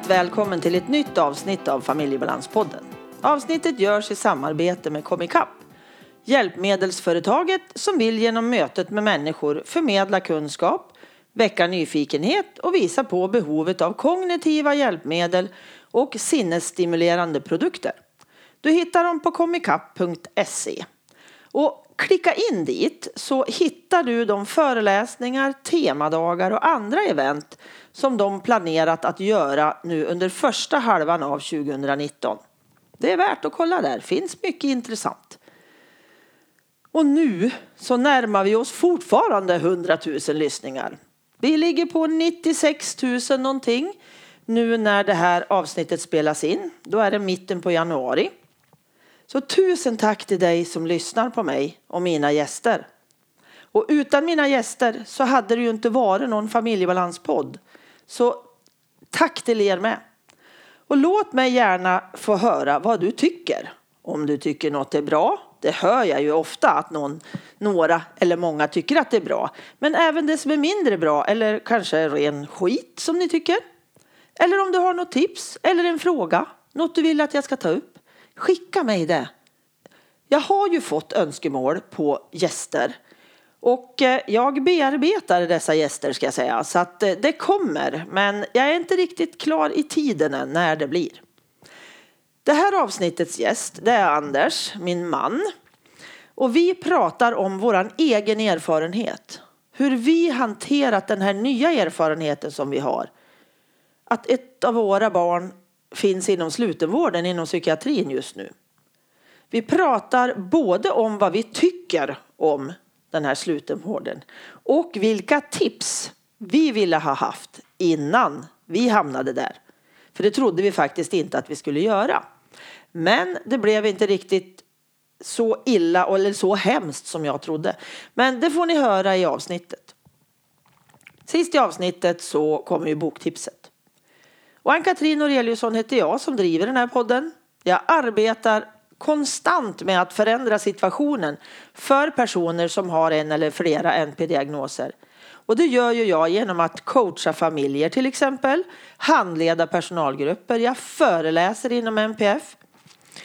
Varmt välkommen till ett nytt avsnitt av Familjebalanspodden. Avsnittet görs i samarbete med Comicap, hjälpmedelsföretaget som vill genom mötet med människor förmedla kunskap, väcka nyfikenhet och visa på behovet av kognitiva hjälpmedel och sinnesstimulerande produkter. Du hittar dem på comicap.se. Och klicka in dit så hittar du de föreläsningar, temadagar och andra event som de planerat att göra nu under första halvan av 2019. Det är värt att kolla där, finns mycket intressant. Och nu så närmar vi oss fortfarande 100 000 lyssningar. Vi ligger på 96 000 någonting nu när det här avsnittet spelas in. Då är det mitten på januari. Så tusen tack till dig som lyssnar på mig och mina gäster. Och utan mina gäster så hade det ju inte varit någon familjebalanspodd. Så tack till er med. Och låt mig gärna få höra vad du tycker. Om du tycker något är bra. Det hör jag ju ofta att någon, några eller många tycker att det är bra. Men även det som är mindre bra eller kanske ren skit som ni tycker. Eller om du har något tips eller en fråga. Något du vill att jag ska ta upp. Skicka mig det. Jag har ju fått önskemål på gäster. Och eh, jag bearbetar dessa gäster ska jag säga. Så att eh, det kommer. Men jag är inte riktigt klar i tiden än när det blir. Det här avsnittets gäst det är Anders, min man. Och vi pratar om vår egen erfarenhet. Hur vi hanterat den här nya erfarenheten som vi har. Att ett av våra barn finns inom slutenvården, inom psykiatrin just nu. Vi pratar både om vad vi tycker om den här slutenvården och vilka tips vi ville ha haft innan vi hamnade där. För det trodde vi faktiskt inte att vi skulle göra. Men det blev inte riktigt så illa eller så hemskt som jag trodde. Men det får ni höra i avsnittet. Sist i avsnittet så kommer ju boktipset. Och Ann-Katrin Noreliusson heter jag som driver den här podden. Jag arbetar konstant med att förändra situationen för personer som har en eller flera NP-diagnoser. Och det gör ju jag genom att coacha familjer till exempel, handleda personalgrupper, jag föreläser inom NPF.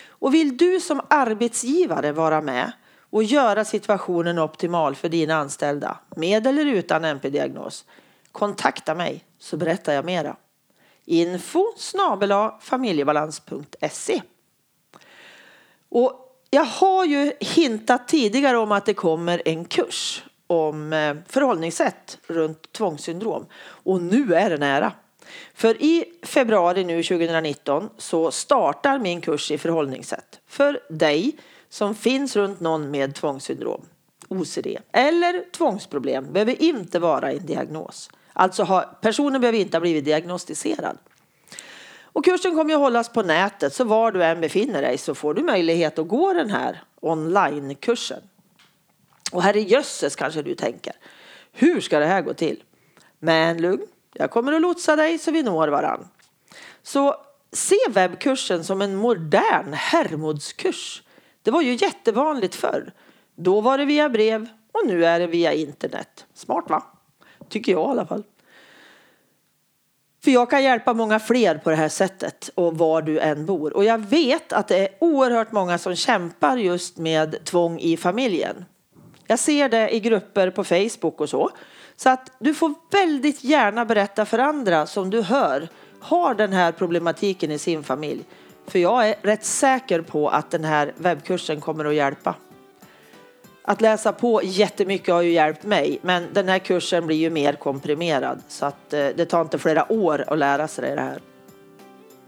Och vill du som arbetsgivare vara med och göra situationen optimal för dina anställda, med eller utan NP-diagnos, kontakta mig så berättar jag mera. Info familjebalans.se och jag har ju hintat tidigare om att det kommer en kurs om eh, förhållningssätt runt tvångssyndrom. Och nu är det nära. För i februari nu 2019 så startar min kurs i förhållningssätt för dig som finns runt någon med tvångssyndrom, OCD eller tvångsproblem. behöver inte vara en diagnos. Alltså personen behöver inte ha blivit diagnostiserad. Och kursen kommer att hållas på nätet så var du än befinner dig så får du möjlighet att gå den här onlinekursen. Och här i jösses kanske du tänker. Hur ska det här gå till? Men lugn, jag kommer att lotsa dig så vi når varann. Så se webbkursen som en modern Hermodskurs. Det var ju jättevanligt förr. Då var det via brev och nu är det via internet. Smart va? Tycker jag i alla fall. För jag kan hjälpa många fler på det här sättet och var du än bor. Och jag vet att det är oerhört många som kämpar just med tvång i familjen. Jag ser det i grupper på Facebook och så. Så att du får väldigt gärna berätta för andra som du hör har den här problematiken i sin familj. För jag är rätt säker på att den här webbkursen kommer att hjälpa. Att läsa på jättemycket har ju hjälpt mig, men den här kursen blir ju mer komprimerad så att eh, det tar inte flera år att lära sig det här.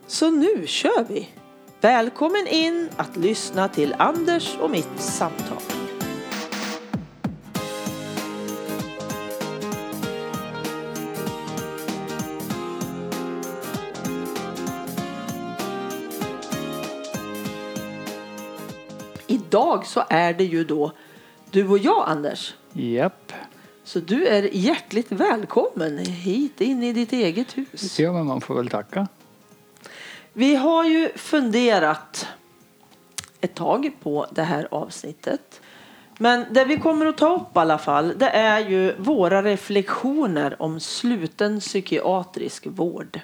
Så nu kör vi! Välkommen in att lyssna till Anders och mitt samtal. Idag så är det ju då du och jag, Anders. Japp. Så du är hjärtligt välkommen hit in i ditt eget hus. Ja, men man får väl tacka. Vi har ju funderat ett tag på det här avsnittet. Men det vi kommer att ta upp i alla fall, det är ju våra reflektioner om sluten psykiatrisk vård.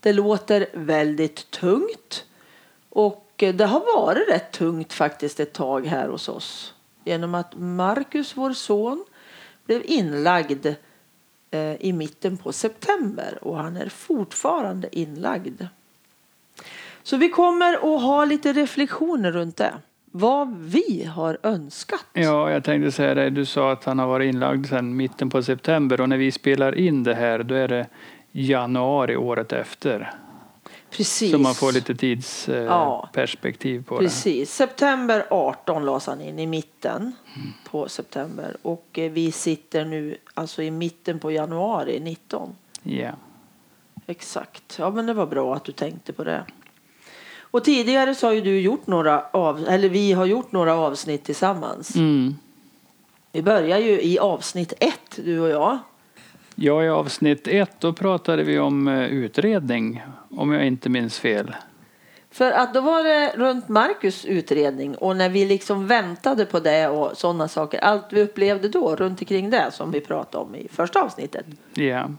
Det låter väldigt tungt. Och och det har varit rätt tungt faktiskt ett tag här hos oss. Genom att Marcus, vår son, blev inlagd eh, i mitten på september och han är fortfarande inlagd. Så vi kommer att ha lite reflektioner runt det. Vad vi har önskat. Ja, jag tänkte säga det. Du sa att han har varit inlagd sedan mitten på september och när vi spelar in det här då är det januari året efter. Precis. Så man får lite tidsperspektiv Ja. på det. Precis. September 18 lades han in i mitten på september. Och eh, vi sitter nu alltså i mitten på januari 19. Ja. Exakt. Ja, men det var bra att du tänkte på det. Och tidigare så har ju du gjort några av, eller vi har gjort några avsnitt tillsammans. Mm. Vi börjar ju i avsnitt ett, du och jag. Ja, i avsnitt ett då pratade vi om eh, utredning, om jag inte minns fel. För att då var det runt Marcus utredning och när vi liksom väntade på det och sådana saker. Allt vi upplevde då runt omkring det som vi pratade om i första avsnittet. Ja.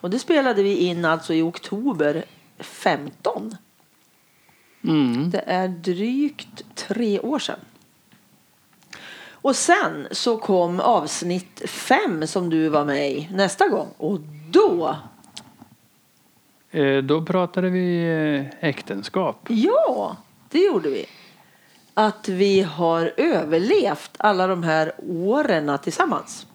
Och det spelade vi in alltså i oktober 15. Mm. Det är drygt tre år sedan. Och sen så kom avsnitt fem som du var med i nästa gång. Och då, Eh, Då pratade vi eh, äktenskap. ja, det gjorde vi. Att vi har överlevt alla de här åren tillsammans.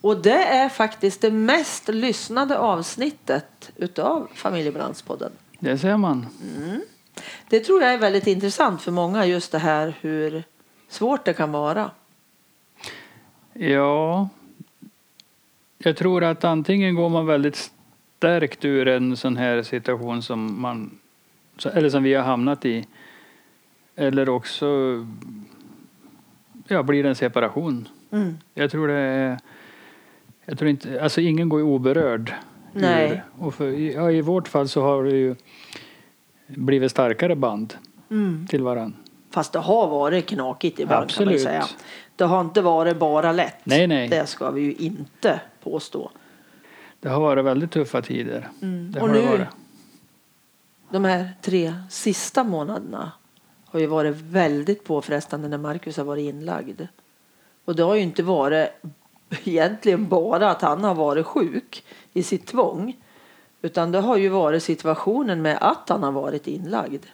Och det är faktiskt det mest lyssnade avsnittet utav Familjebrandspodden. Det ser man. Det tror jag är väldigt intressant för många just det här hur svårt det kan vara. Ja. Jag tror att antingen går man väldigt stärkt ur en sån här situation som man eller som vi har hamnat i. Eller också ja, blir det en separation. Mm. Jag tror det är jag tror inte, alltså ingen går ju oberörd. Nej. Ur, och för, ja, I vårt fall så har det ju blivit starkare band Mm. till varann. Fast det har varit knakigt ibland kan man Absolut. säga. Det har inte varit bara lätt. Nej, nej. Det ska vi ju inte påstå. Det har varit väldigt tuffa tider. Mm. Det Och nu, varit. de här tre sista månaderna har ju varit väldigt påfrestande när Marcus har varit inlagd. Och det har ju inte varit egentligen bara att han har varit sjuk i sitt tvång. Utan det har ju varit situationen med att han har varit inlagd.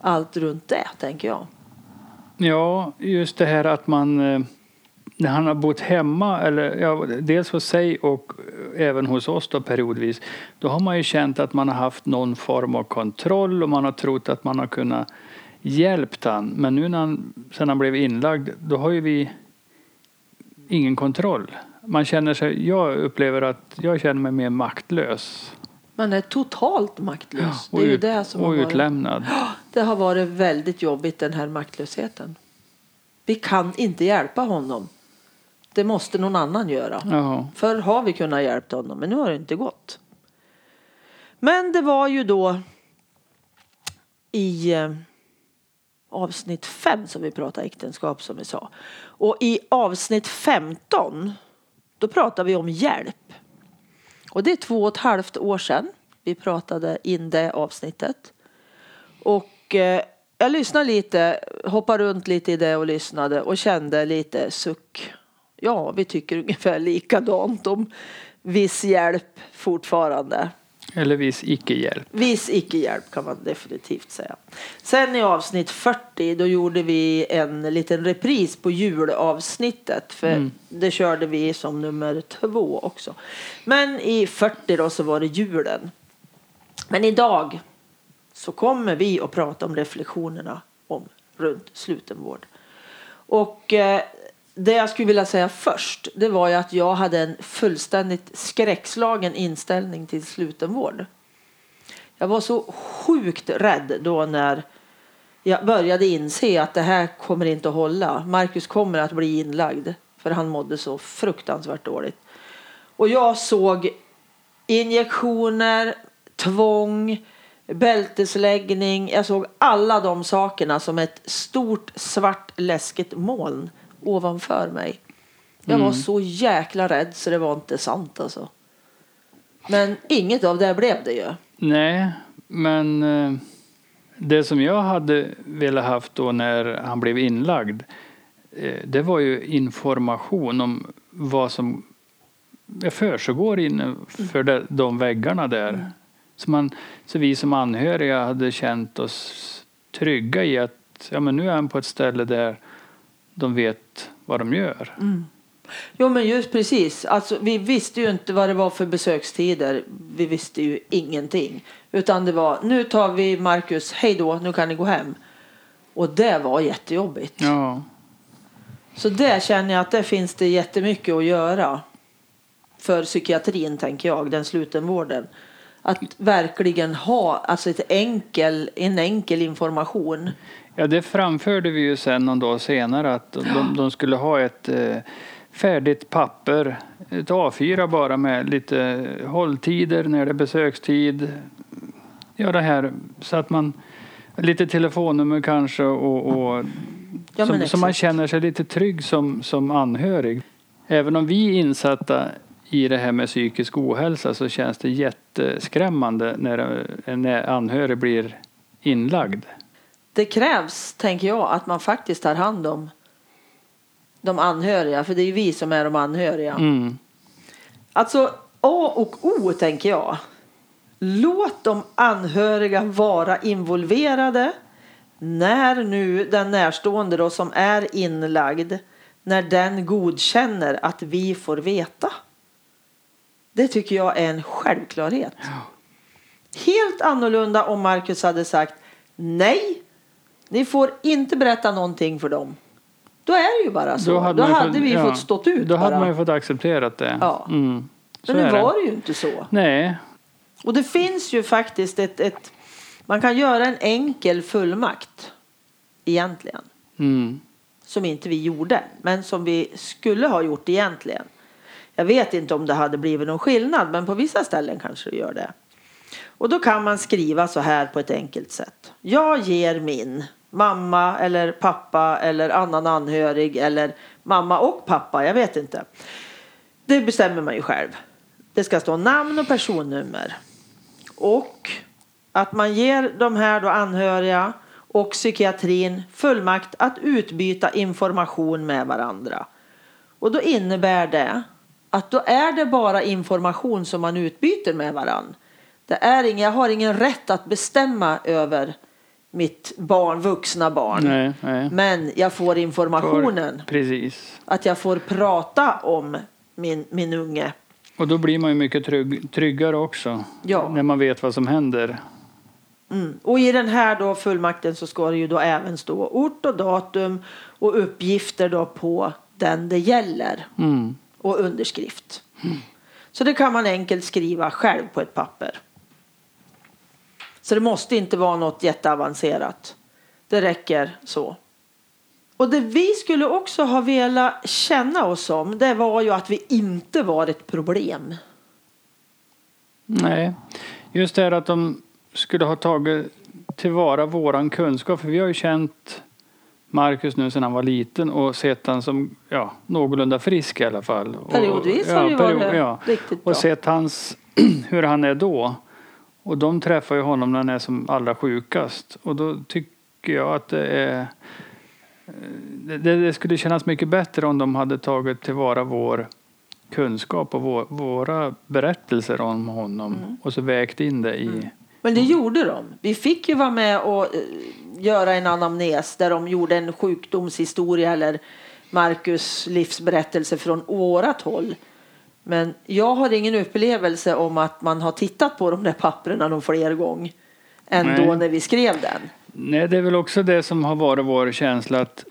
Allt runt det, tänker jag. Ja, just det här att man eh, när han har bott hemma, eller ja, dels hos sig och eh, även hos oss då periodvis, då har man ju känt att man har haft någon form av kontroll och man har trott att man har kunnat hjälpt han. Men nu när han, sen han blev inlagd, då har ju vi ingen kontroll. Man känner sig, jag upplever att jag känner mig mer maktlös Man är totalt maktlös. och, det är ut, det som och har varit. Det har varit väldigt jobbigt den här maktlösheten. Vi kan inte hjälpa honom. Det måste någon annan göra. Jaha. Förr har vi kunnat hjälpa honom men nu har det inte gått. Men det var ju då i eh, avsnitt 5 som vi pratade äktenskap som vi sa. Och i avsnitt 15 då pratar vi om hjälp. Och det är två och ett halvt år sedan vi pratade in det avsnittet. Och eh, jag lyssnade lite, hoppade runt lite i det och lyssnade och kände lite suck. Ja, vi tycker ungefär likadant om viss hjälp fortfarande. Eller viss icke-hjälp. Viss icke-hjälp kan man definitivt säga. Sen i avsnitt 40 då gjorde vi en liten repris på julavsnittet. För det körde vi som nummer två också. Men i 40 då så var det julen. Men idag så kommer vi att prata om reflektionerna om runt slutenvård. Och eh, det jag skulle vilja säga först det var ju att jag hade en fullständigt skräckslagen inställning till slutenvård. Jag var så sjukt rädd då när jag började inse att det här kommer inte att hålla. Marcus kommer att bli inlagd för han mådde så fruktansvärt dåligt. Och jag såg injektioner, tvång, bältesläggning. Jag såg alla de sakerna som ett stort svart läskigt moln ovanför mig. Jag var så jäkla rädd så det var inte sant alltså. Men inget av det blev det ju. Nej, men eh, det som jag hade velat haft då när han blev inlagd eh, det var ju information om vad som försiggår innanför de, de väggarna där. Mm. Så, man, så vi som anhöriga hade känt oss trygga i att ja, men nu är han på ett ställe där de vet vad de gör. Jo men just precis. Alltså, vi visste ju inte vad det var för besökstider. Vi visste ju ingenting. Utan det var nu tar vi Marcus, hej då, nu kan ni gå hem. Och det var jättejobbigt. Ja, Så där känner jag att det finns det jättemycket att göra. För psykiatrin tänker jag, den slutenvården. Att verkligen ha alltså ett enkel, en enkel information. ja, det framförde vi ju sen någon dag senare att de, de skulle ha ett eh, färdigt papper, ett A4 bara med lite hålltider när det är besökstid. Ja, det här så att man lite telefonnummer kanske och, och Ja, som, så man känner sig lite trygg som, som anhörig. Även om vi insatta i det här med psykisk ohälsa så känns det jätteskrämmande när en anhörig blir inlagd. Det krävs, tänker jag, att man faktiskt tar hand om de anhöriga. För det är ju vi som är de anhöriga. Mm. Alltså A och O tänker jag. Låt de anhöriga vara involverade när nu den närstående då som är inlagd när den godkänner att vi får veta. Det tycker jag är en självklarhet. Helt annorlunda om Marcus hade sagt nej, ni får inte berätta någonting för dem. Då är det ju bara så. Då hade, man ju fått- vi ja, fått stått ut Då bara. hade man ju fått accepterat det. Ja. Mm. Men nu var det ju inte så. Nej, Och det finns ju faktiskt ett, ett man kan göra en enkel fullmakt egentligen. mm. Som inte vi gjorde, men som vi skulle ha gjort egentligen. Jag vet inte om det hade blivit någon skillnad, men på vissa ställen kanske det gör det. Och då kan man skriva så här på ett enkelt sätt. Jag ger min mamma eller pappa eller annan anhörig eller mamma och pappa, jag vet inte. Det bestämmer man ju själv. Det ska stå namn och personnummer. Och att man ger de här då anhöriga och psykiatrin fullmakt att utbyta information med varandra. Och då innebär det att då är det bara information som man utbyter med varandra. Det är ingen, jag har ingen rätt att bestämma över mitt barn, vuxna barn. nej, nej. Men jag får informationen. Precis. Att jag får prata om min, min unge. Och då blir man ju mycket trygg, tryggare också. Ja. När man vet vad som händer. Mm. Och i den här då fullmakten så ska det ju då även stå ort och datum och uppgifter då på den det gäller Mm och underskrift. Så det kan man enkelt skriva själv på ett papper. Så det måste inte vara något jätteavancerat. Det räcker så. Och det vi skulle också ha velat känna oss som det var ju att vi inte var ett problem. Nej, just det här att de skulle ha tagit tillvara våran kunskap. För vi har ju känt Marcus nu sedan han var liten och sett han som ja, någorlunda frisk i alla fall. Och- Periodvis har det ju period- varit ja. riktigt bra. Och sett hans, hur han är då. Och de träffar ju honom när han är som allra sjukast. Och då tycker jag att det är det, det skulle kännas mycket bättre om de hade tagit tillvara vår kunskap och vår, våra berättelser om honom Mm. och så vägt in det i... Men det gjorde de. Vi fick ju vara med och eh, göra en anamnes där de gjorde en sjukdomshistoria eller Marcus livsberättelse från vårat håll. Men jag har ingen upplevelse om att man har tittat på de där papperna någon fler gång än Nej. då när vi skrev den. Nej, det är väl också det som har varit vår känsla att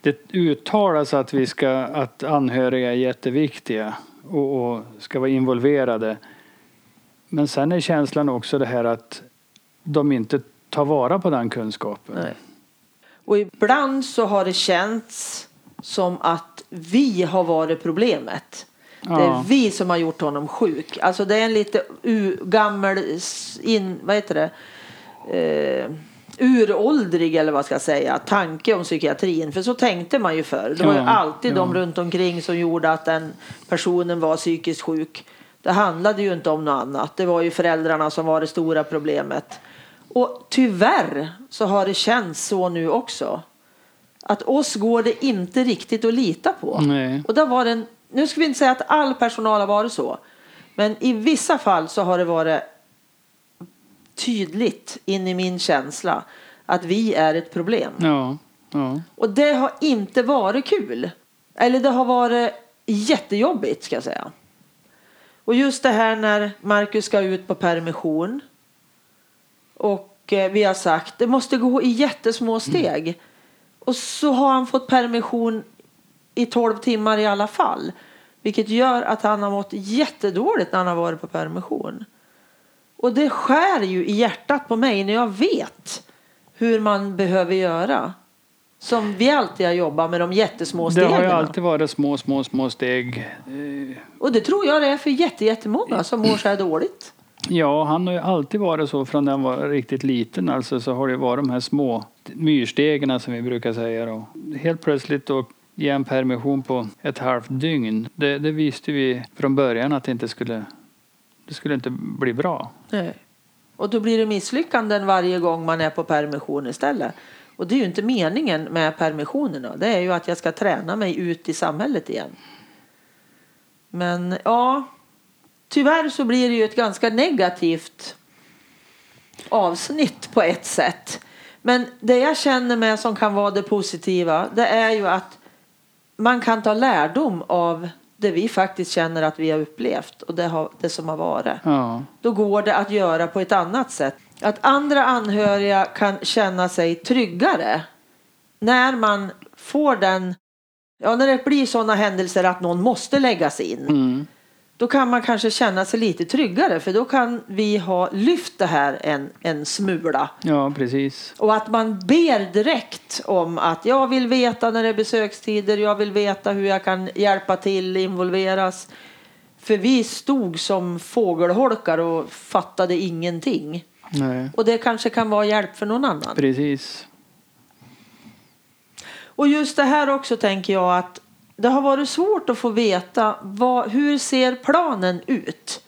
det uttalas att vi ska, att anhöriga är jätteviktiga och, och ska vara involverade. Men sen är känslan också det här att de inte tar vara på den kunskapen. Nej. Och ibland så har det känts som att vi har varit problemet. Det är vi som har gjort honom sjuk. Alltså det är en lite u- gammal, in, vad heter det? Eh, uråldrig eller vad ska jag säga, tanke om psykiatrin. För så tänkte man ju förr. Det var ju alltid ja. de runt omkring som gjorde att den personen var psykiskt sjuk. Det handlade ju inte om något annat. Det var ju föräldrarna som var det stora problemet. Och tyvärr så har det känts så nu också. Att oss går det inte riktigt att lita på. Nej. Och där var det en, nu ska vi inte säga att all personal har varit så. Men i vissa fall så har det varit tydligt in i min känsla att vi är ett problem. Ja. ja. Och det har inte varit kul. Eller det har varit jättejobbigt ska jag säga. Och just det här när Marcus ska ut på permission. Och eh, vi har sagt det måste gå i jättesmå steg. Och så har han fått permission i 12 timmar i alla fall. Vilket gör att han har mått jättedåligt när han har varit på permission. Och det skär ju i hjärtat på mig när jag vet hur man behöver göra. Som vi alltid har jobbat med de jättesmå Det stegen. har ju alltid varit små, små, små steg. Eh, Och det tror jag det är för jätte, jättemånga som mår så här dåligt. Ja, han har ju alltid varit så från när han var riktigt liten. Alltså, så har det varit de här små myrstegen som vi brukar säga. Då. Helt plötsligt då ge en permission på ett halvt dygn. Det, det visste vi från början att det inte skulle, det skulle inte bli bra. Nej. Och då blir det misslyckanden varje gång man är på permission istället. Och det är ju inte meningen med permissionerna. Det är ju att jag ska träna mig ut i samhället igen. Men ja, tyvärr så blir det ju ett ganska negativt avsnitt på ett sätt. Men det jag känner med som kan vara det positiva, det är ju att man kan ta lärdom av det vi faktiskt känner att vi har upplevt och det, har, det som har varit Ja, då går det att göra på ett annat sätt. Att andra anhöriga kan känna sig tryggare när man får den, ja när det blir sådana händelser att någon måste läggas in. mm. Då kan man kanske känna sig lite tryggare för då kan vi ha lyft det här en, en smula. ja precis. Och att man ber direkt om att jag vill veta när det är besökstider, jag vill veta hur jag kan hjälpa till, involveras. För vi stod som fågelholkar och fattade ingenting. Nej, Och det kanske kan vara hjälp för någon annan. precis. Och just det här också tänker jag att det har varit svårt att få veta vad, hur ser planen ut?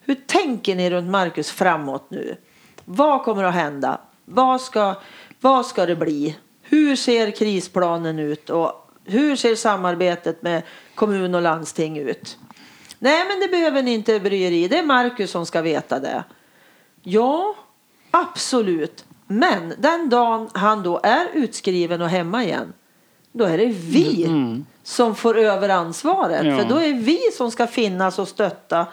Hur tänker ni runt Marcus framåt nu? Vad kommer att hända? Vad ska, vad ska det bli? Hur ser krisplanen ut? Och hur ser samarbetet med kommun och landsting ut? Nej, men det behöver ni inte bry er i. Det är Marcus som ska veta det. Ja, absolut. Men den dagen han då är utskriven och hemma igen, då är det vi som får över ansvaret. Ja. För då är vi som ska finnas och stötta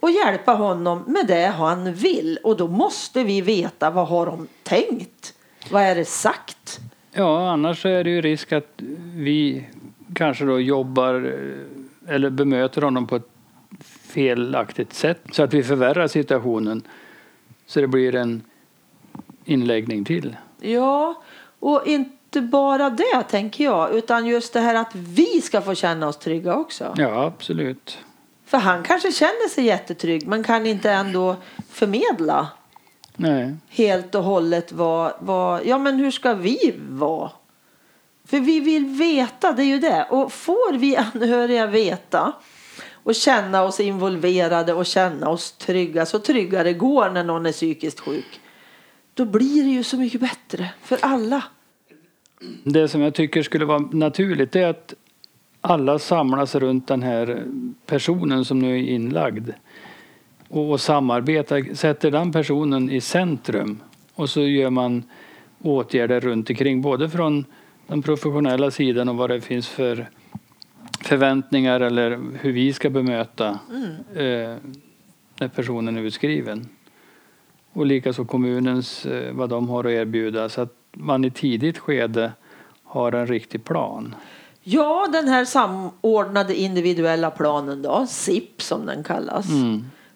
och hjälpa honom med det han vill. Och då måste vi veta vad har de tänkt? Vad är det sagt? Ja, annars är det ju risk att vi kanske då jobbar eh, eller bemöter honom på ett felaktigt sätt så att vi förvärrar situationen så det blir en inläggning till. Ja, och inte bara det tänker jag, utan just det här att vi ska få känna oss trygga också. Ja, absolut. För han kanske känner sig jättetrygg men kan inte ändå förmedla Nej. helt och hållet vad, vad, ja men hur ska vi vara? För vi vill veta, det är ju det. Och får vi anhöriga veta och känna oss involverade och känna oss trygga, så trygga det går när någon är psykiskt sjuk. Då blir det ju så mycket bättre för alla. Det som jag tycker skulle vara naturligt är att alla samlas runt den här personen som nu är inlagd och, och samarbetar, sätter den personen i centrum och så gör man åtgärder runt omkring både från den professionella sidan och vad det finns för förväntningar eller hur vi ska bemöta eh, när personen är utskriven. Och likaså kommunens, eh, vad de har att erbjuda så att man i tidigt skede har en riktig plan. Ja, den här samordnade individuella planen då, SIP som den kallas.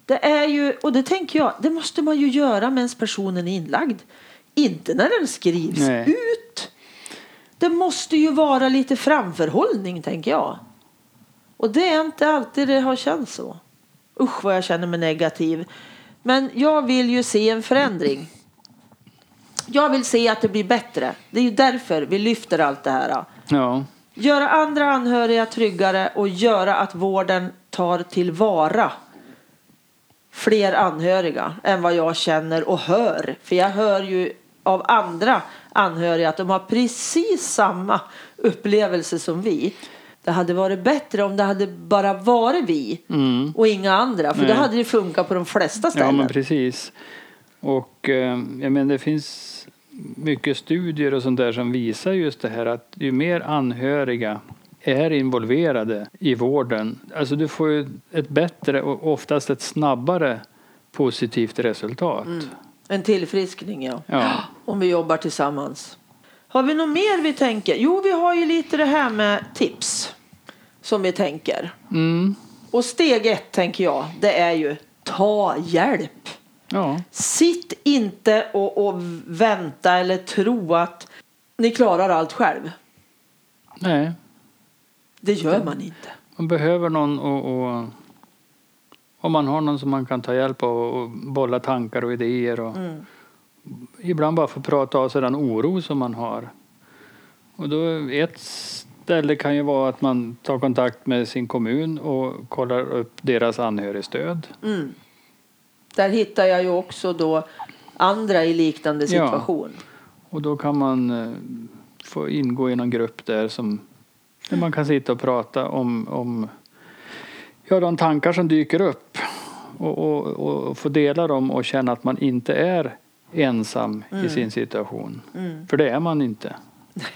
Det är ju, och det tänker jag, det måste man ju göra medan personen är inlagd. Inte när den skrivs Nej. ut. Det måste ju vara lite framförhållning tänker jag. Och det är inte alltid det har känts så. Usch vad jag känner mig negativ. Men jag vill ju se en förändring. Jag vill se att det blir bättre. Det är ju därför vi lyfter allt det här. Ja, Göra andra anhöriga tryggare och göra att vården tar tillvara fler anhöriga än vad jag känner och hör. För jag hör ju av andra anhöriga att de har precis samma upplevelse som vi. Det hade varit bättre om det hade bara varit vi och inga andra. För då Nej. hade det funkat på de flesta Ja, ställen. men precis. Och eh, jag menar, det finns mycket studier och sånt där som visar just det här att ju mer anhöriga är involverade i vården, alltså du får ju ett bättre och oftast ett snabbare positivt resultat. En tillfriskning ja. Ja. Om vi jobbar tillsammans. Har vi något mer vi tänker? Jo, vi har ju lite det här med tips. Som vi tänker. Mm. Och steg ett tänker jag, det är ju ta hjälp. Ja. Sitt inte och, och vänta eller tro att ni klarar allt själv. Nej, Det gör man inte. man behöver någon och, och om man har någon som man kan ta hjälp av och bolla tankar och idéer och Mm. Ibland bara få prata av sig den oro som man har. Och då ett ställe kan ju vara att man tar kontakt med sin kommun och kollar upp deras anhörigstöd. Mm. Där hittar jag ju också då andra i liknande Ja. situation. Och då kan man eh, få ingå i någon grupp där som där man kan sitta och prata om, om ja, de tankar som dyker upp och, och, och få dela dem och känna att man inte är ensam i sin situation. För det är man inte.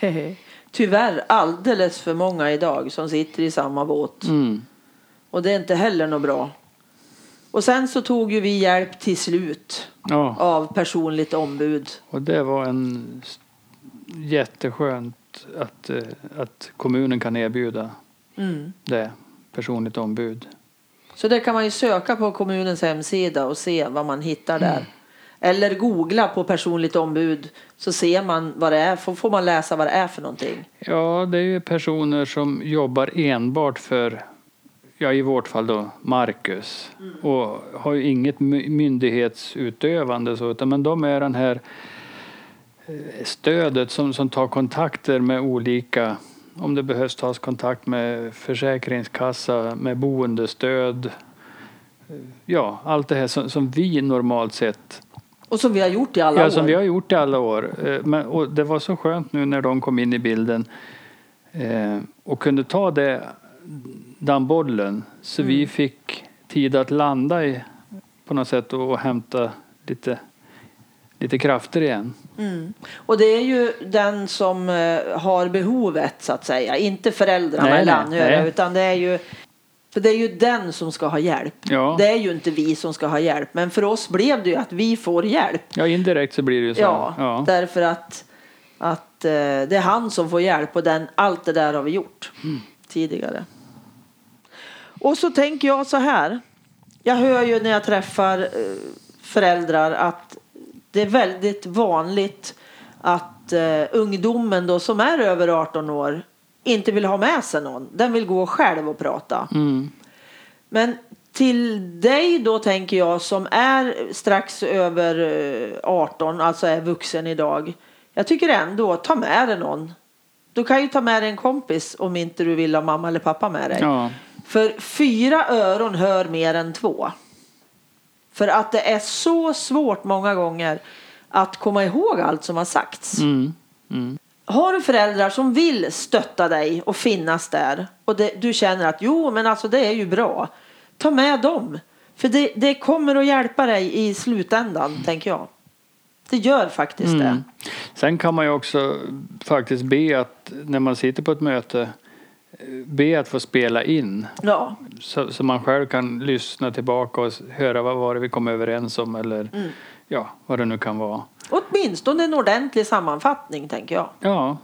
Tyvärr alldeles för många idag som sitter i samma båt. Mm. Och det är inte heller något bra. Och sen så tog ju vi hjälp till slut Ja, av personligt ombud. och det var en jätteskönt att, eh, att kommunen kan erbjuda Mm. det, personligt ombud. Så det kan man ju söka på kommunens hemsida och se vad man hittar där. Eller googla på personligt ombud så ser man vad det är. Får, man läsa vad det är för någonting. Ja, det är ju personer som jobbar enbart för, ja i vårt fall då, Marcus. Och har ju inget my- myndighetsutövande så, utan men de är den här eh, stödet som, som tar kontakter med olika, om det behövs tas kontakt med försäkringskassa, med boendestöd. Eh, Ja, allt det här som, som vi normalt sett Och som vi har gjort i alla Ja, år. som vi har gjort i alla år. Eh, Men, och det var så skönt nu när de kom in i bilden eh, och kunde ta det, den bollen. Så Mm. vi fick tid att landa i, på något sätt och, och hämta lite, lite krafter igen. Mm. Och det är ju den som eh, har behovet så att säga. Inte föräldrarna Nej, eller anhöriga. Utan det är ju för det är ju den som ska ha hjälp. Ja. Det är ju inte vi som ska ha hjälp. Men för oss blev det ju att vi får hjälp. Ja, indirekt så blir det ju så. Ja, ja. därför att, att eh, det är han som får hjälp och den, allt det där har vi gjort Mm. tidigare. Och så tänker jag så här. Jag hör ju när jag träffar eh, föräldrar att det är väldigt vanligt att eh, ungdomen då som är över 18 år inte vill ha med sig någon. Den vill gå själv och prata. Mm. Men till dig då tänker jag som är strax över eh, 18, alltså är vuxen idag. Jag tycker ändå, ta med dig någon. Du kan ju ta med dig en kompis om inte du vill ha mamma eller pappa med dig. Ja. För fyra öron hör mer än två. För att det är så svårt många gånger att komma ihåg allt som har sagts. Mm. Mm. Har du föräldrar som vill stötta dig och finnas där och det, du känner att jo men alltså det är ju bra. Ta med dem. För det, det kommer att hjälpa dig i slutändan tänker jag. Det gör faktiskt Mm. det. Sen kan man ju också faktiskt be att när man sitter på ett möte be att få spela in Ja, så, så man själv kan lyssna tillbaka och höra vad var det vi kom överens om eller Mm. ja, vad det nu kan vara. Åtminstone en ordentlig sammanfattning tänker jag. Ja.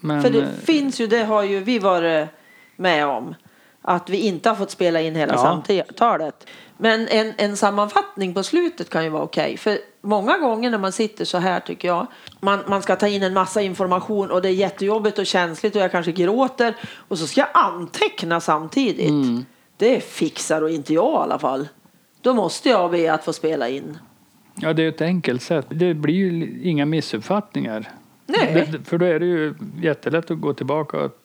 Men, För det eh, finns ju, det har ju vi varit med om. Att vi inte har fått spela in hela Ja. samtalet. Men en, en sammanfattning på slutet kan ju vara okej. För många gånger när man sitter så här tycker jag. Man, man ska ta in en massa information och det är jättejobbigt och känsligt och jag kanske gråter. Och så ska jag anteckna samtidigt. Mm. Det fixar och inte jag i alla fall. Då måste jag be att få spela in. Ja, det är ett enkelt sätt. Det blir ju inga missuppfattningar. Nej. Det, för då är det ju jättelätt att gå tillbaka och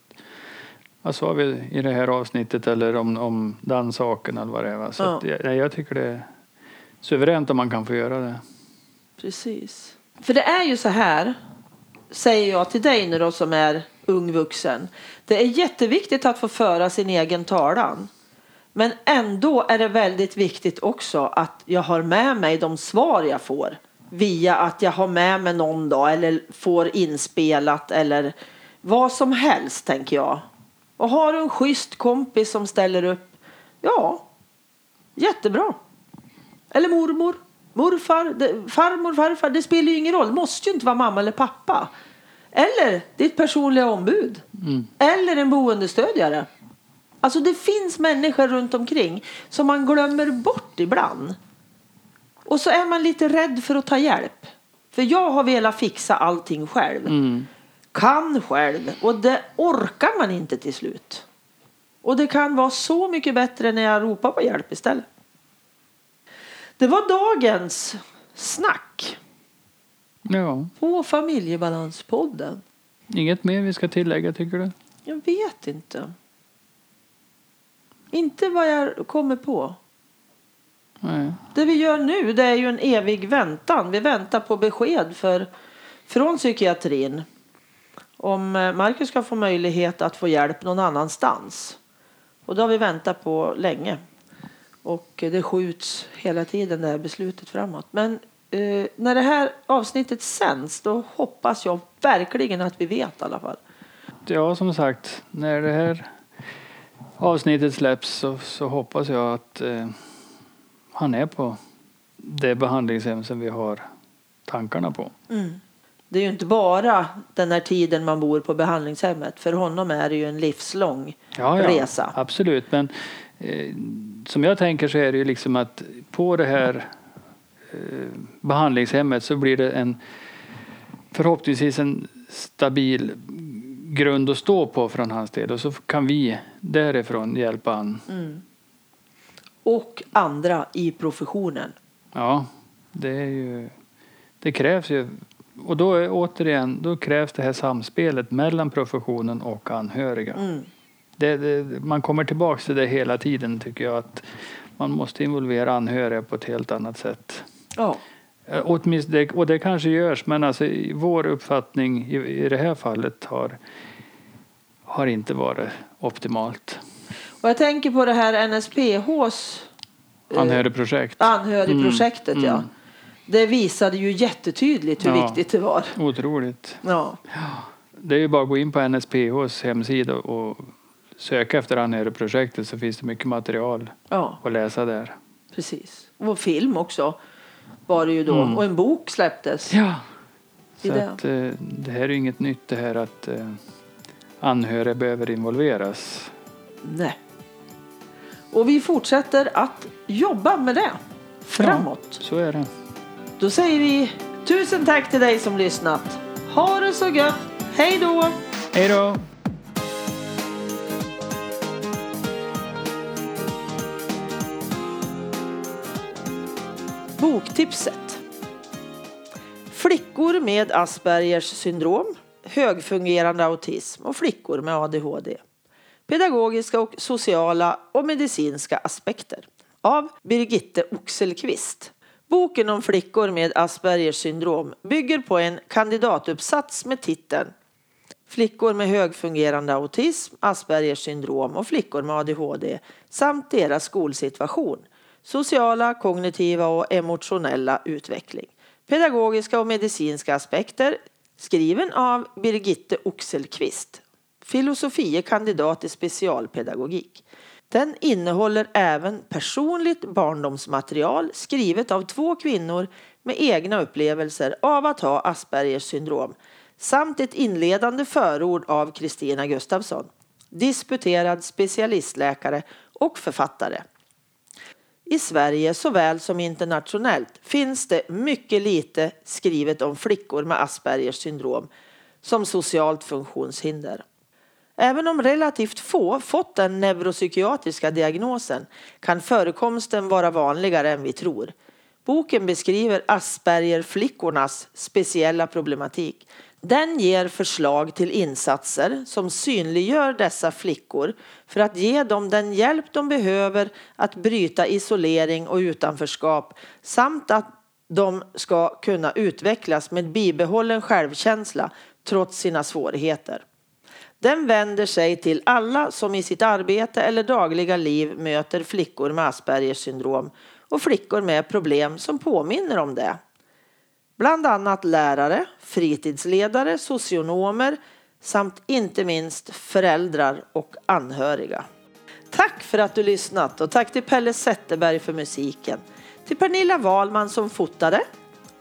vad sa vi i det här avsnittet eller om, om den saken eller vad det är. Så Ja. att, jag, jag tycker det är suveränt om man kan få göra det. Precis. För det är ju så här, säger jag till dig nu då som är ung vuxen. Det är jätteviktigt att få föra sin egen talan. Men ändå är det väldigt viktigt också att jag har med mig de svar jag får. Via att jag har med mig någon dag eller får inspelat eller vad som helst tänker jag. Och har du en schysst kompis som ställer upp, ja, jättebra. Eller mormor, morfar, farmor, farfar. Det spelar ju ingen roll. Det måste ju inte vara mamma eller pappa. Eller ditt personliga ombud. Eller en boendestödjare. Alltså det finns människor runt omkring som man glömmer bort ibland. Och så är man lite rädd för att ta hjälp. För jag har velat fixa allting själv. Kan själv. Och det orkar man inte till slut. Och det kan vara så mycket bättre när jag ropar på hjälp istället. Det var dagens snack Ja, på Familjebalanspodden. inget mer vi ska tillägga tycker du? Jag vet inte. Inte vad jag kommer på. Nej. Det vi gör nu det är ju en evig väntan. Vi väntar på besked för, från psykiatrin. Om eh, Marcus ska få möjlighet att få hjälp någon annanstans. Och det har vi väntat på länge. Och det skjuts hela tiden det här beslutet framåt. Men eh, när det här avsnittet sänds då hoppas jag verkligen att vi vet i alla fall. Ja, som sagt, när det här avsnittet släpps så, så hoppas jag att eh, han är på det behandlingshem som vi har tankarna på. Det är ju inte bara den här tiden man bor på behandlingshemmet. För honom är det ju en livslång Ja, ja, resa. Absolut, men eh, som jag tänker så är det ju liksom att på det här eh, behandlingshemmet så blir det en förhoppningsvis en stabil grund att stå på från hans del och så kan vi därifrån hjälpa han. Och andra i professionen. Ja, det är ju det krävs ju och då är, återigen då krävs det här samspelet mellan professionen och anhöriga. Mm. Det, det, man kommer tillbaka till det hela tiden tycker jag att man måste involvera anhöriga på ett helt annat sätt. Ja. Eh, Åtminstone, och det kanske görs men alltså vår uppfattning i, i det här fallet har, har inte varit optimalt. Och jag tänker på det här NSPHs eh, Anhörigprojekt. anhörigprojektet. Mm, Ja. mm. Det visade ju jättetydligt hur Ja. viktigt det var. Otroligt. Ja. Det är ju bara att gå in på NSPHs hemsida och söka efter anhörigprojektet så finns det mycket material ja, att läsa där. precis. Och film också var det ju då. Mm. Och en bok släpptes. Ja. Så det. att, eh, det här är ju inget nytt det här att eh, anhöriga behöver involveras. Nej. Och vi fortsätter att jobba med det framåt. Så är det. Då säger vi tusen tack till dig som lyssnat. Ha det så gött. Hej då! Hej då! Boktipset. Flickor med Aspergers syndrom, högfungerande autism och flickor med ADHD. Pedagogiska och sociala och medicinska aspekter. Av Birgitte Oxelqvist. Boken om flickor med Aspergers syndrom bygger på en kandidatuppsats med titeln Flickor med högfungerande autism, Aspergers syndrom och flickor med ADHD samt deras skolsituation, sociala, kognitiva och emotionella utveckling, pedagogiska och medicinska aspekter, skriven av Birgitte Oxelqvist, filosofie kandidat i specialpedagogik. Den innehåller även personligt barndomsmaterial skrivet av två kvinnor med egna upplevelser av att ha Aspergers syndrom samt ett inledande förord av Kristina Gustafsson, disputerad specialistläkare och författare. I Sverige såväl som internationellt finns det mycket lite skrivet om flickor med Aspergers syndrom som socialt funktionshinder. Även om relativt få fått den neuropsykiatriska diagnosen kan förekomsten vara vanligare än vi tror. Boken beskriver Aspergerflickornas speciella problematik. Den ger förslag till insatser som synliggör dessa flickor för att ge dem den hjälp de behöver att bryta isolering och utanförskap samt att de ska kunna utvecklas med bibehållen självkänsla trots sina svårigheter. Den vänder sig till alla som i sitt arbete eller dagliga liv möter flickor med Aspergers syndrom och flickor med problem som påminner om det. Bland annat lärare, fritidsledare, socionomer samt inte minst föräldrar och anhöriga. Tack för att du lyssnat och tack till Pelle Zetterberg för musiken. Till Pernilla Wahlman som fotade,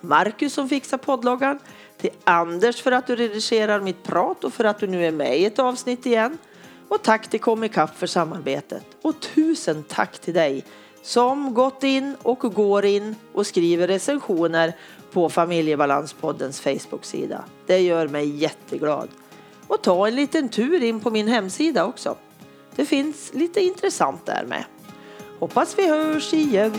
Marcus som fixar poddloggan, till Anders för att du redigerar mitt prat och för att du nu är med i ett avsnitt igen. Och tack till Comicap för samarbetet. Och tusen tack till dig som gått in och går in och skriver recensioner på Familjebalanspoddens Facebook-sida. Det gör mig jätteglad. Och ta en liten tur in på min hemsida också. Det finns lite intressant där med. Hoppas vi hörs igen.